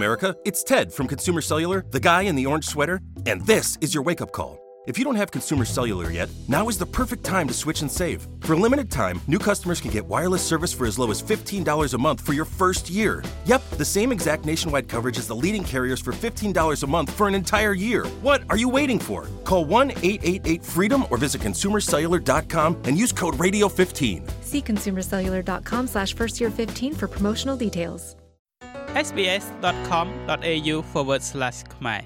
America. It's Ted from Consumer Cellular, the guy in the orange sweater, and this is your wake up call. If you don't have Consumer Cellular yet, now is the perfect time to switch and save. For a limited time, new customers can get wireless service for as low as $15 a month for your first year. Yep, the same exact nationwide coverage as the leading carriers for $15 a month for an entire year. What are you waiting for? Call 1 888 freedom or visit consumercellular.com and use code radio15. See consumercellular.com slash first year 15 for promotional details. sbs.com.au forward slash ខ្មែរ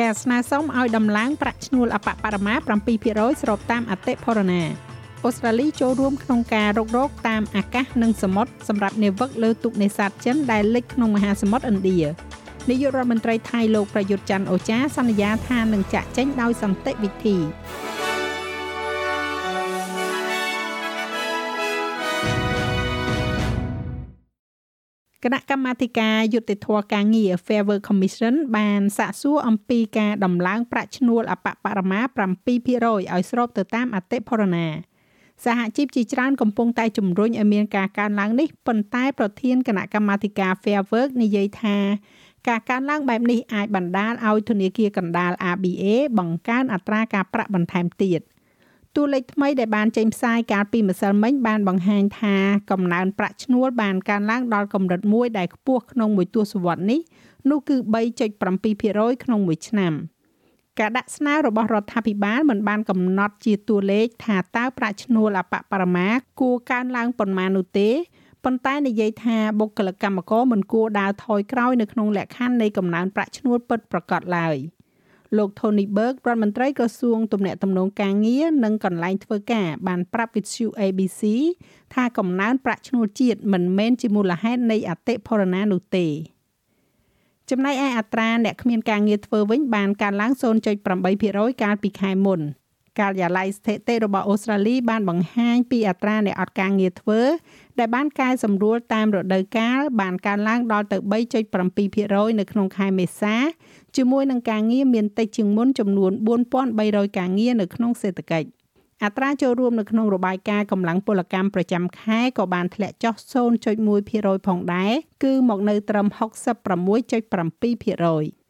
ការស្នើសុំឲ្យដំឡើងប្រាក់ឈ្នួលអបបរមា7%ស្របតាមអតិផរណាអូស្ត្រាលីចូលរួមក្នុងការរុករកតាមអាកាសនិងសមុទ្រសម្រាប់នាវិកលើទូកនេសាទចិនដែលលិចក្នុងមហាសមុទ្រឥណ្ឌានាយករដ្ឋមន្ត្រីថៃលោកប្រយុទ្ធច័ន្ទអូចាសន្យាថានឹងចាក់ចេញដោយសន្តិវិធី គណៈកម្មាធិការយុតិធធការងារ Fair Work Commission បានសាកសួរអំពីការដំឡើងប្រាក់ឈ្នួលអបបរមា7%ឲ្យស្របទៅតាមអតិផរណាសហជីពជាច្រើនកំពុងតែជំរុញឲ្យមានការកើនឡើងនេះប៉ុន្តែប្រធានគណៈកម្មាធិការ Fair Work និយាយថាការកើនឡើងបែបនេះអាចបណ្ដាលឲ្យធនាគារកណ្ដាល ABA បង្កើនអត្រាការប្រាក់បន្ថែមទៀត។ តួលេខថ្មីដែលបានចេញផ្សាយកាលពីម្សិលមិញបានបង្ហាញថាកំណើនប្រាក់ឈ្នួលបានកើនឡើងដល់កម្រិតមួយដែលខ្ពស់ក្នុងមួយទសវត្សរ៍នេះនោះគឺ3.7%ក្នុងមួយឆ្នាំការដាក់ស្នើរបស់រដ្ឋាភិបាលមិនបានកំណត់ជាតួលេខថាតើប្រាក់ឈ្នួលអបបរមាគួរកើនឡើងប៉ុន្មាននោះទេប៉ុន្តែនិយាយថាបុគ្គលិកកម្មករមិនគួរដើរថយក្រោយនៅក្នុងលក្ខខណ្ឌនៃកំណើនប្រាក់ឈ្នួលពិតប្រាកដឡើយ។ លោក Tony Berg រដ្ឋមន្ត្រីក្រសួងទំនាក់ទំនងការងារនិងកន្លែងធ្វើការបានប្រាប់វិទ្យុ ABC ថាកំណើនប្រាក់ឈ្នួលជាតិមិនមែនជាមូលហេតុនៃអតិផរណានោះទេចំណែកឯអត្រាអ្នកគ្មានការងារធ្វើវិញបានកើនឡើង0.8%កាលពីខែមុន ការិយាល័យស្ថិតិរបស់អូស្ត្រាលីបានបង្ហាញពីអត្រាអ្នកអត់ការងារធ្វើ ដែលបានកែសម្រួលតាមរដូវកាលបានកើនឡើងដល់ទៅ3.7%នៅក្នុងខែមេសាជាមួយនឹងការងារមានតិចជាងមុនចំនួន4300ការងារនៅក្នុងសេដ្ឋកិច្ចអត្រាចូលរួមនៅក្នុងរបាយការណ៍កម្លាំងពលកម្មប្រចាំខែក៏បានធ្លាក់ចុះ0.1%ផងដែរគឺមកនៅត្រឹម66.7%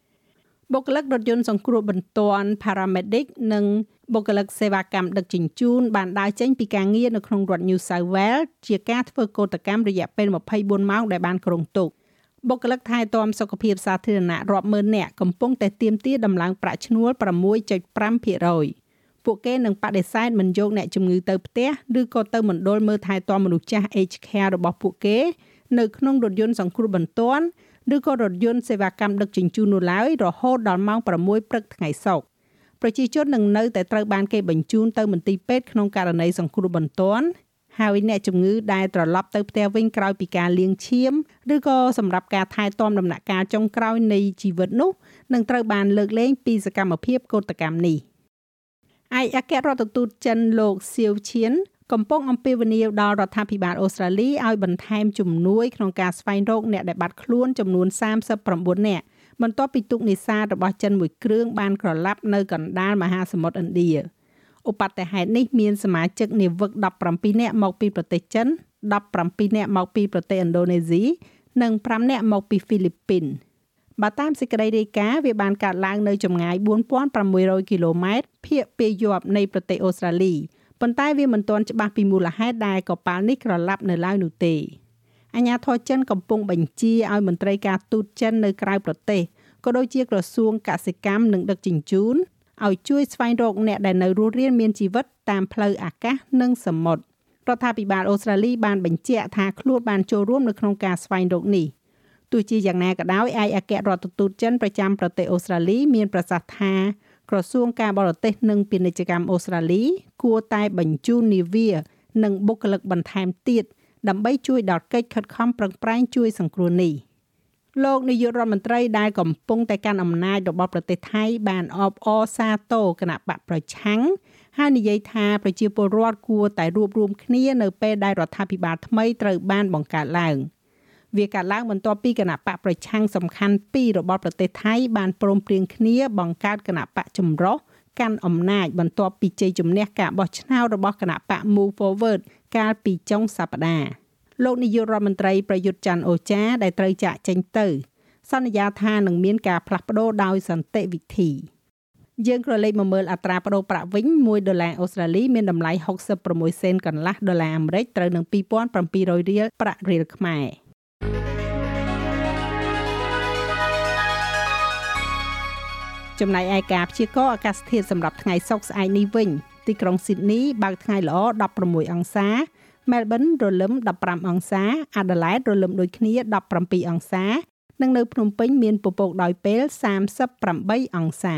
បុគ្គលិករថយន្តសង្គ្រោះបន្ទាន់ paramedic និងបុគ្គលិកសេវាកម្មដឹកជញ្ជូនបានដើរចេញពីការងារនៅក្នុងរដ្ឋ New South Wales ជាការធ្វើកោតកម្មរយៈពេល24ម៉ោងដែលបានគ្រោងទុកបុគ្គលិកថែទាំសុខភាពសាធារណៈរាប់ម៉ឺននាក់កំពុងតែទាមទារដំឡើងប្រាក់ឈ្នួល6.5%ពួកគេនឹងបដិសេធមិនយកអ្នកជំងឺទៅផ្ទះឬក៏ទៅមណ្ឌលមើលថែទាំមនុស្សចាស់ Aged Care របស់ពួកគេ នៅក្នុងរថយន្តសង្គ្រោះបន្ទាន់ឬក៏រថយន្តសេវាកម្មដឹកជញ្ជូននោះឡើយរហូតដល់ម៉ោង6ព្រឹកថ្ងៃសុក្រប្រជាជននឹងនៅតែត្រូវបានគេបញ្ជូនទៅមន្ទីរពេទ្យក្នុងករណីសង្គ្រោះបន្ទាន់ហើយអ្នកជំងឺដែលត្រឡប់ទៅផ្ទះវិញក្រោយពីការលាងឈាមឬក៏សម្រាប់ការថែទាំដំណាក់កាលចុងក្រោយនៃជីវិតនោះនឹងត្រូវបានលើកលែងពីសកម្មភាពកោតកម្មនេះឯកអគ្គរដ្ឋទូតចិនលោកសៀវឈៀន កំពុងអំពាវនាវដល់រដ្ឋាភិបាលអូស្ត្រាលីឲ្យបន្ថែមជំនួយក្នុងការស្វែងរកអ្នកដែលបាត់ខ្លួនចំនួន39នាក់បន្ទាប់ពីទូកនេសាទរបស់ចិនមួយគ្រឿងបានក្រឡាប់នៅកណ្ដាលមហាសមុទ្រឥណ្ឌាឧបទ្ទហេតុនេះមានសមាជិកនាវិក17នាក់មកពីប្រទេសចិន17នាក់មកពីប្រទេសឥណ្ឌូនេស៊ីនិង5នាក់មកពីហ្វីលីពីនបើតាមសេចក្តីរាយការណ៍វាបានកើតឡើងនៅចម្ងាយ4600គីឡូម៉ែត្រភាគពាយ័ព្យនៃប្រទេសអូស្ត្រាលី ប៉ុន្តែវាមិនទាន់ច្បាស់ពីមូលហេតុដែលកប៉ាល់នេះក្រឡាប់នៅឡើយនោះទេអាញាធរចិនកំពុងបញ្ជាឲ្យមន្ត្រីការទូតចិននៅក្រៅប្រទេសក៏ដូចជាក្រសួងកសិកម្មនិងដឹកជញ្ជូនឲ្យជួយស្វែងរកអ្នកដែលនៅរស់រានមានជីវិតតាមផ្លូវអាកាសនិងសមុទ្ររដ្ឋាភិបាលអូស្ត្រាលីបានបញ្ជាក់ថាខ្លួនបានចូលរួមនៅក្នុងការស្វែងរកនេះទោះជាយ៉ាងណាក៏ដោយឯកអគ្គរដ្ឋទូតចិនប្រចាំប្រទេសអូស្ត្រាលីមានប្រសាសន៍ថា ក្រសួងការបរទេសនិងពាណិជ្ជកម្មអូស្ត្រាលី គួរតែបញ្ជូននាវានិងបុគ្គលិកបន្ថែមទៀតដើម្បីជួយដល់កិច្ចខិតខំប្រឹងប្រែងជួយសង្គ្រោះនេះលោកនាយករដ្ឋមន្ត្រីដែលកំពុងតែកាន់អំណាចរបស់ប្រទេសថៃបានអបអរសាទរគណៈបកប្រឆាំងហើយនិយាយថាប្រជាពលរដ្ឋគួរតែរួបរวมគ្នានៅពេលដែលរដ្ឋាភិបាលថ្មីត្រូវបានបង្កើតឡើង។ វាកើតឡើងបន្ទាប់ពីគណៈបកប្រឆាំងសំខាន់ពីររបស់ប្រទេសថៃបានព្រមព្រៀងគ្នាបង្កើតគណៈបកចម្រុះកាន់អំណាចបន្ទាប់ពីជ័យជំនះការបោះឆ្នោតរបស់គណៈបក Move Forward កាលពីចុងសប្តាហ៍លោកនាយករដ្ឋមន្ត្រីប្រយុទ្ធច័ន្ទអូចាដែលត្រូវចាក់ចេញទៅ សន្យាថានឹងមានការផ្លាស់ប្ដូរដោយសន្តិវិធីយើងក៏លេខមកមើលអត្រាប្តូរប្រាក់វិញ1ដុល្លារអូស្ត្រាលីមានតម្លៃ66សេនកន្លះដុល្លារអាមេរិកត្រូវនឹង2700រៀលប្រាក់រៀលខ្មែរ ចំណែកឯការព្យាករណ៍អាកាសធាតុសម្រាប់ថ្ងៃសុក្រស្អែកនេះវិញទីក្រុងស៊ីដនីបើកថ្ងៃល្អ16អង្សាមែលប៊នរលឹម15អង្សាអាដាលេដរលឹមដូចគ្នា17អង្សា និងនៅភ្នំពេញមានពពកដោយពេល38អង្សា